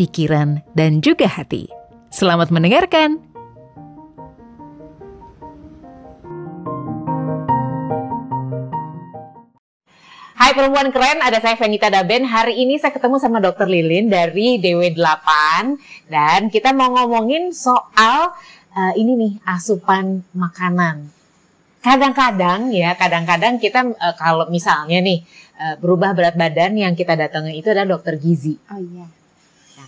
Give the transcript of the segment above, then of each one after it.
pikiran, dan juga hati. Selamat mendengarkan! Hai perempuan keren, ada saya Venita Daben. Hari ini saya ketemu sama Dokter Lilin dari DW8 dan kita mau ngomongin soal uh, ini nih asupan makanan. Kadang-kadang ya, kadang-kadang kita uh, kalau misalnya nih uh, berubah berat badan yang kita datangi itu adalah dokter gizi. Oh iya. Ya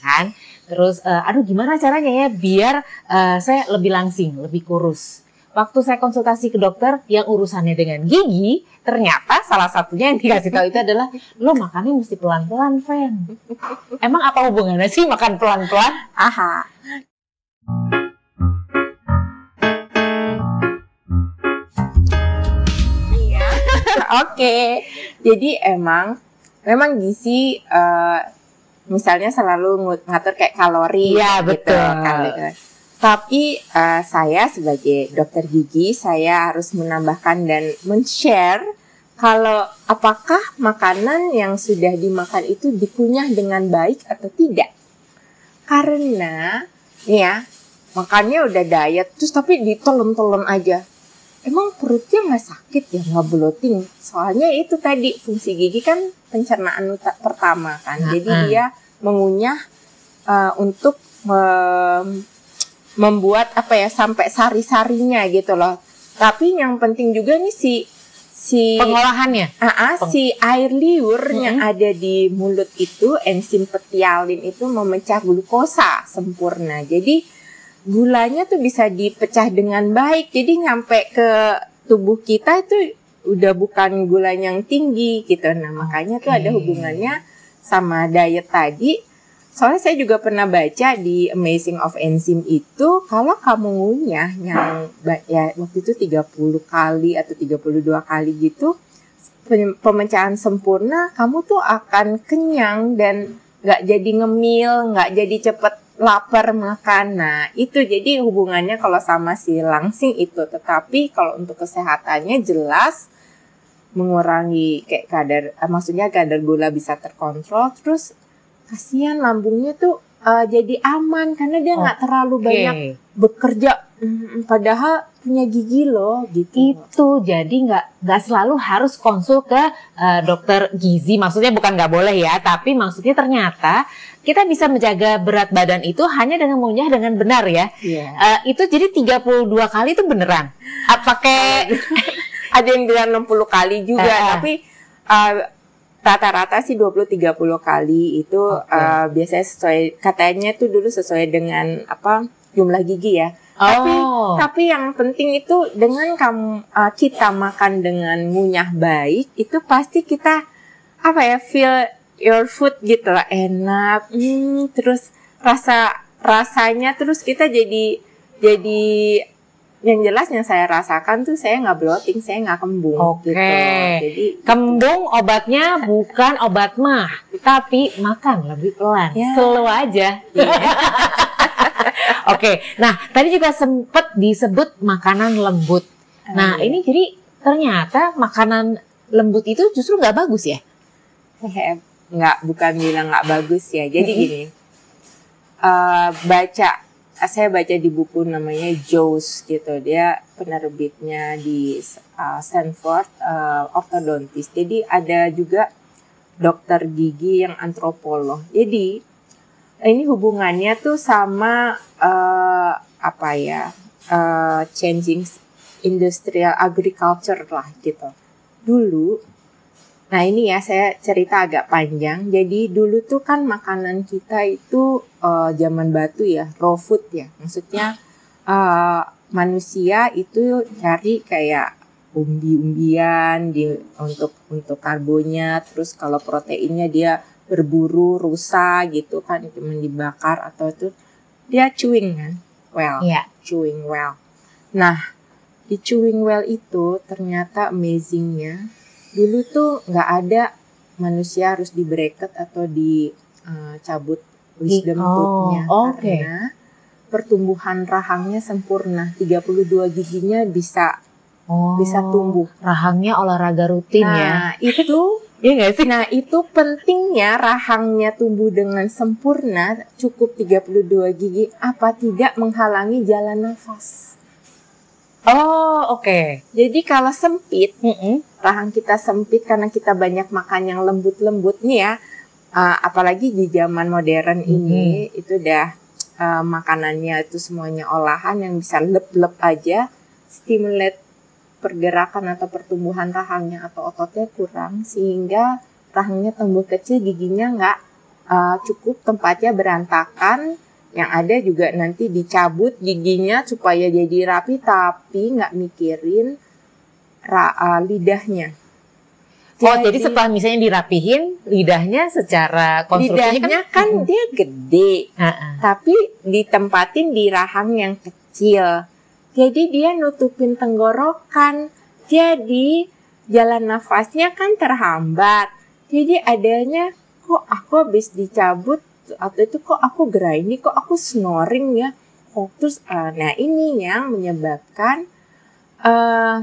kan? Terus uh, aduh gimana caranya ya biar uh, saya lebih langsing, lebih kurus. Waktu saya konsultasi ke dokter yang urusannya dengan gigi, ternyata salah satunya yang dikasih tahu itu adalah lo makannya mesti pelan-pelan, Fen. Emang apa hubungannya sih makan pelan-pelan? Aha. Iya. Oke. Jadi emang memang gizi uh, misalnya selalu ngatur kayak kalori Iya, gitu, betul. kalori. Tapi uh, saya sebagai dokter gigi saya harus menambahkan dan men-share kalau apakah makanan yang sudah dimakan itu dikunyah dengan baik atau tidak. Karena nih ya, makannya udah diet terus tapi ditelan-telan aja. Emang perutnya nggak sakit ya nggak bloating? Soalnya itu tadi fungsi gigi kan pencernaan pertama kan. Jadi Nah, dia mengunyah uh, untuk mem- membuat apa ya sampai sari-sarinya gitu loh. Tapi yang penting juga nih si si Pengolahannya. Ah, ah, Peng- si air liur yang Mm-mm. ada di mulut itu enzim petialin itu memecah glukosa sempurna. Jadi gulanya tuh bisa dipecah dengan baik. Jadi nyampe ke tubuh kita itu udah bukan gula yang tinggi gitu. Nah, makanya tuh ada hubungannya sama diet tadi. Soalnya saya juga pernah baca di Amazing of Enzym itu kalau kamu ngunyah yang ya waktu itu 30 kali atau 32 kali gitu pem- pemecahan sempurna kamu tuh akan kenyang dan nggak jadi ngemil, nggak jadi cepet lapar makan. Nah itu jadi hubungannya kalau sama si langsing itu. Tetapi kalau untuk kesehatannya jelas mengurangi kayak kadar, eh, maksudnya kadar gula bisa terkontrol. Terus kasihan lambungnya tuh eh, jadi aman karena dia nggak terlalu Oke. banyak bekerja. Mm, Padahal punya gigi loh gitu. Itu jadi nggak nggak selalu harus konsul ke eh, dokter gizi. Maksudnya bukan nggak boleh ya, tapi maksudnya ternyata kita bisa menjaga berat badan itu hanya dengan mengunyah dengan benar ya. Iya. Eh, itu jadi 32 kali itu beneran. Apa pakai ada yang bilang 60 kali juga eh. tapi uh, rata-rata sih 20 30 kali itu Oke. uh, biasanya sesuai katanya tuh dulu sesuai dengan apa jumlah gigi ya. Tapi Oh. tapi yang penting itu dengan kamu uh, kita makan dengan ngunyah baik itu pasti kita apa ya feel your food gitu lah enak hmm, terus rasa rasanya terus kita jadi jadi yang jelas yang saya rasakan tuh saya nggak bloating saya nggak kembung Oke. gitu jadi Kembung obatnya bukan obat mah, tapi makan lebih pelan. Ya. Slow aja. Oke, nah tadi juga sempat disebut makanan lembut. Nah ini jadi ternyata makanan lembut itu justru nggak bagus ya? Eh, nggak bukan bilang nggak bagus ya. Jadi gini eh, baca saya baca di buku namanya Jaws gitu. Dia penerbitnya di uh, Stanford uh, ortodontis jadi ada juga dokter gigi yang antropolog. Jadi ini hubungannya tuh sama eh, apa ya eh, changing industrial agriculture lah gitu. Dulu Nah ini ya saya cerita agak panjang. Jadi dulu tuh kan makanan kita itu eh, zaman batu ya, raw food ya. Maksudnya eh, manusia itu cari kayak umbi-umbian di untuk untuk karbonya, terus kalau proteinnya dia berburu rusa gitu kan cuma dibakar atau itu dia chewing kan, well, Iya. chewing well. Nah, di chewing well itu ternyata amazingnya dulu tuh nggak ada manusia harus di bracket atau dicabut wisdom oh, tooth-nya oke. karena pertumbuhan rahangnya sempurna 32 giginya bisa Oh, bisa tumbuh. Rahangnya olahraga rutin ya. nah, itu Iya nggak sih? Nah, itu pentingnya rahangnya tumbuh dengan sempurna, cukup 32 gigi, apa tidak menghalangi jalan nafas. Oh, oke. Jadi kalau sempit, Mm-mm. rahang kita sempit karena kita banyak makan yang lembut-lembut nih ya, uh, apalagi di zaman modern ini, itu udah uh, makanannya itu semuanya olahan yang bisa lep-lep aja, stimulate pergerakan atau pertumbuhan rahangnya atau ototnya kurang sehingga rahangnya tumbuh kecil giginya nggak uh, cukup tempatnya berantakan yang ada juga nanti dicabut giginya supaya jadi rapi tapi nggak mikirin ra- uh, lidahnya Oh, jadi setelah misalnya dirapihin, lidahnya secara konstruksinya lidahnya kan, kan dia gede Ah, ah. tapi ditempatin di rahang yang kecil. Jadi dia nutupin tenggorokan. Jadi jalan nafasnya kan terhambat. Jadi adanya kok aku habis dicabut atau itu kok aku gerai kok aku snoring ya. Oh, terus eh, nah ini yang menyebabkan eh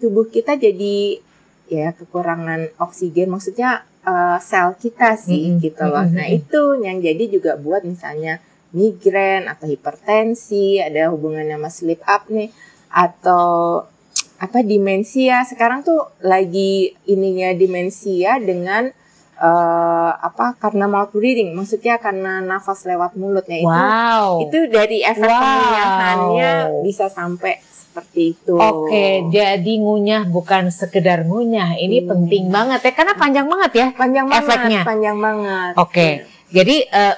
tubuh kita jadi ya kekurangan oksigen maksudnya eh, sel kita sih Mm-mm, gitu loh. mm-mm, Nah, mm-mm. itu yang jadi juga buat misalnya migrain atau hipertensi, ada hubungannya sama sleep apnea atau apa demensia. Sekarang tuh lagi ininya demensia dengan eh, apa karena mouth breathing, maksudnya karena nafas lewat mulut. Nah, itu Wow. itu dari efek Wow. penguyahannya bisa sampai seperti itu. Oke, jadi ngunyah bukan sekedar ngunyah. Ini Hmm. penting banget ya, karena panjang banget ya. panjang banget, efeknya. panjang banget. Oke, jadi eh,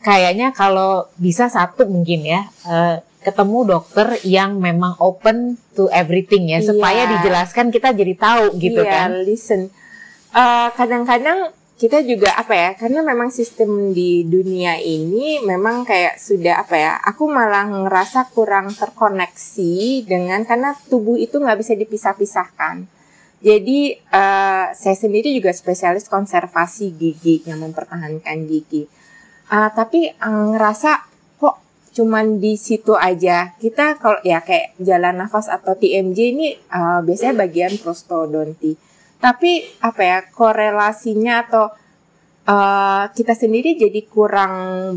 kayaknya kalau bisa satu mungkin ya, eh, ketemu dokter yang memang open to everything ya, Iya. supaya dijelaskan kita jadi tahu gitu iya, kan. listen. Eh, kadang-kadang kita juga apa ya? Karena memang sistem di dunia ini memang kayak sudah apa ya? Aku malah ngerasa kurang terkoneksi dengan karena tubuh itu nggak bisa dipisah-pisahkan. Jadi eh, saya sendiri juga spesialis konservasi gigi yang mempertahankan gigi. Ah, tapi eh, ngerasa kok cuman di situ aja. Kita kalau ya kayak jalan nafas atau TMJ ini eh, biasanya bagian prostodonti. Tapi apa ya korelasinya atau eh, kita sendiri jadi kurang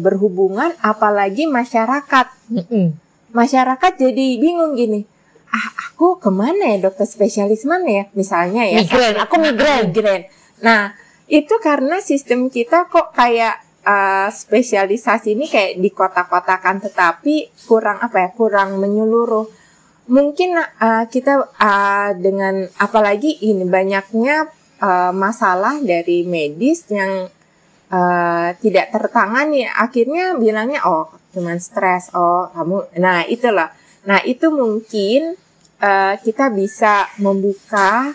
berhubungan, apalagi masyarakat. Mm-mm. Masyarakat jadi bingung gini. Ah, aku ke mana ya dokter spesialis mana ya? Misalnya ya. Migren, aku migren. Migren. Nah, itu karena sistem kita kok kayak eh, spesialisasi ini kayak di kota-kotakan tetapi kurang apa ya kurang menyeluruh mungkin eh, kita eh, dengan apalagi ini banyaknya eh, masalah dari medis yang eh, tidak tertangani. Akhirnya bilangnya oh cuman stres. Oh kamu nah itulah. Nah itu mungkin eh, kita bisa membuka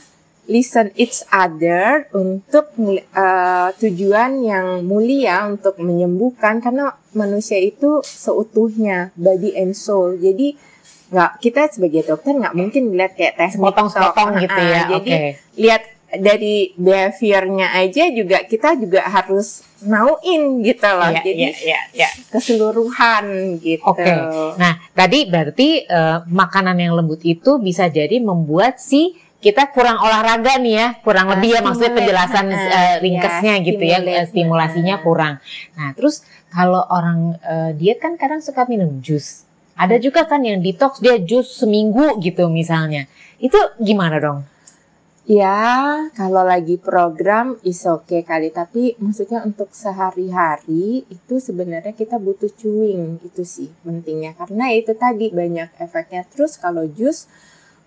listen each other untuk eh, tujuan yang mulia untuk menyembuhkan. Karena manusia itu seutuhnya body and soul. Jadi nggak kita sebagai dokter nggak mungkin lihat kayak tes Sepotong-sepotong TikTok. gitu Ah, ya. jadi Oke. lihat dari behaviornya aja juga kita juga harus nauin gitu loh Iya, jadi iya, iya, iya. keseluruhan gitu Oke. Nah, tadi berarti eh, makanan yang lembut itu bisa jadi membuat si kita kurang olahraga nih ya, kurang Ah, lebih ya maksudnya stimulate. penjelasan Ah, eh, ringkasnya ya, gitu ya, stimulasinya Ah. kurang. Nah, terus kalau orang eh, diet kan kadang suka minum jus. Ada juga kan yang detox dia jus seminggu gitu misalnya. Itu gimana dong? Ya, kalau lagi program is okay kali, tapi maksudnya untuk sehari-hari itu sebenarnya kita butuh chewing itu sih pentingnya karena itu tadi banyak efeknya. Terus kalau jus,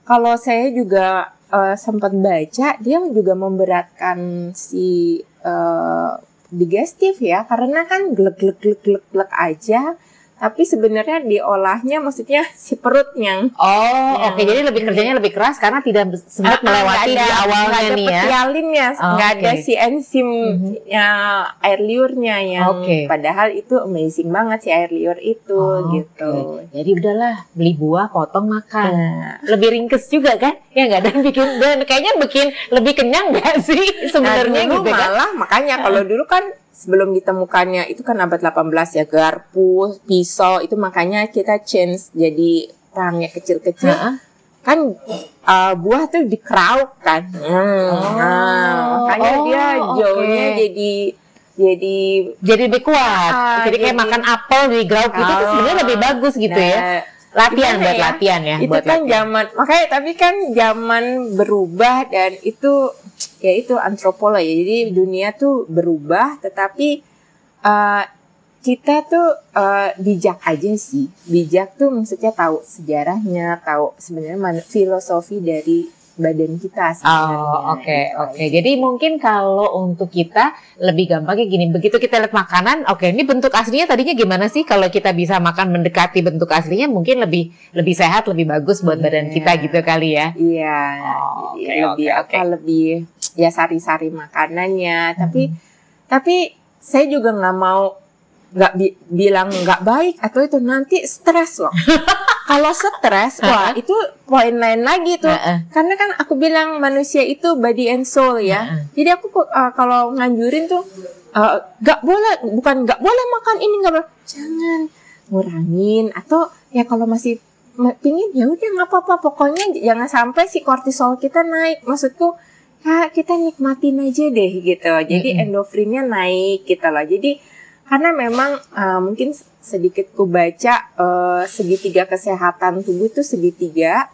kalau saya juga eh, sempat baca dia juga memberatkan si eh, digestif ya karena kan glek glek glek glek glek aja tapi sebenarnya diolahnya maksudnya si perutnya. Oh, Ya. oke. Jadi lebih kerjanya lebih keras karena tidak sempat Ah, ah, melewati nggak di ada- awalnya ada nih ya. petialinnya, Oh, nggak ada oke. si enzim Mhm. ya, air liurnya yang Oke. padahal itu amazing banget si air liur itu Oh, gitu. oke. Jadi udahlah beli buah, potong makan. Nah, Lebih ringkes juga kan? Ya nggak dan bikin dan kayaknya bikin lebih kenyang nggak sih sebenarnya nah, gitu kan? malah makanya kalau dulu kan sebelum ditemukannya itu kan abad 18 ya garpu, pisau itu makanya kita change jadi rangnya kecil-kecil Heeh. kan uh, buah tuh dikerauk kan. Hmm, Oh, nah, makanya oh, dia jauhnya oke. jadi jadi Jadi lebih kuat. Ah, jadi kayak jadi- makan apel di grauk itu tuh Oh. sebenarnya lebih bagus gitu Nah, ya. Latihan buat ya? latihan ya. itu buat kan latihan. zaman makanya tapi kan zaman berubah dan itu ya itu antropologi jadi dunia tuh berubah tetapi uh, kita tuh uh, bijak aja sih bijak tuh maksudnya tahu sejarahnya tahu sebenarnya filosofi dari badan kita sebenarnya Oh, oke, gitu oke. aja. Jadi mungkin kalau untuk kita lebih gampangnya gini, begitu kita lihat makanan, oke, ini bentuk aslinya tadinya gimana sih? Kalau kita bisa makan mendekati bentuk aslinya, mungkin lebih lebih sehat, lebih bagus buat badan Iya. kita gitu kali ya. Iya, Oh, jadi oke, lebih oke, apa oke. lebih ya sari-sari makanannya. Tapi Hmm. tapi saya juga nggak mau nggak bi- bilang nggak baik atau itu nanti stres loh. Kalau stres, wah itu poin lain lagi tuh. Karena kan aku bilang manusia itu body and soul ya. Jadi aku uh, kalau nganjurin tuh uh, nggak boleh, bukan nggak boleh makan ini nggak boleh. Jangan ngurangin atau ya kalau masih ma- pingin ya udah nggak apa-apa. Pokoknya jangan sampai si kortisol kita naik. Maksudku ya kita nikmatin aja deh gitu. Jadi Mm-mm. endorfinnya naik gitu loh. Jadi karena memang uh, mungkin sedikit ku baca uh, segitiga kesehatan tubuh itu segitiga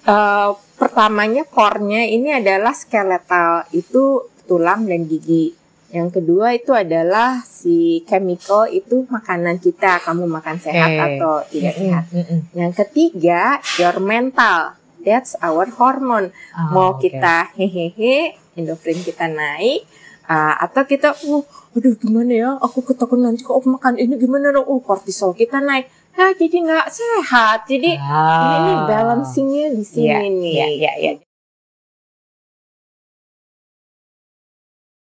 Eh, pertamanya core-nya ini adalah skeletal itu tulang dan gigi. Yang kedua itu adalah si chemical itu makanan kita, kamu makan sehat Oke. atau tidak sehat. mm-mm. Yang ketiga your mental, that's our hormone. Oh, Mau oke. kita hehehe, endorfin kita naik, uh, atau kita, uh, aduh gimana ya, aku ketakutan nanti kok makan ini gimana dong, uh kortisol kita naik. Nah, jadi nggak sehat. Jadi ini Ah. balancingnya di sini Iya, nih. iya, iya, iya.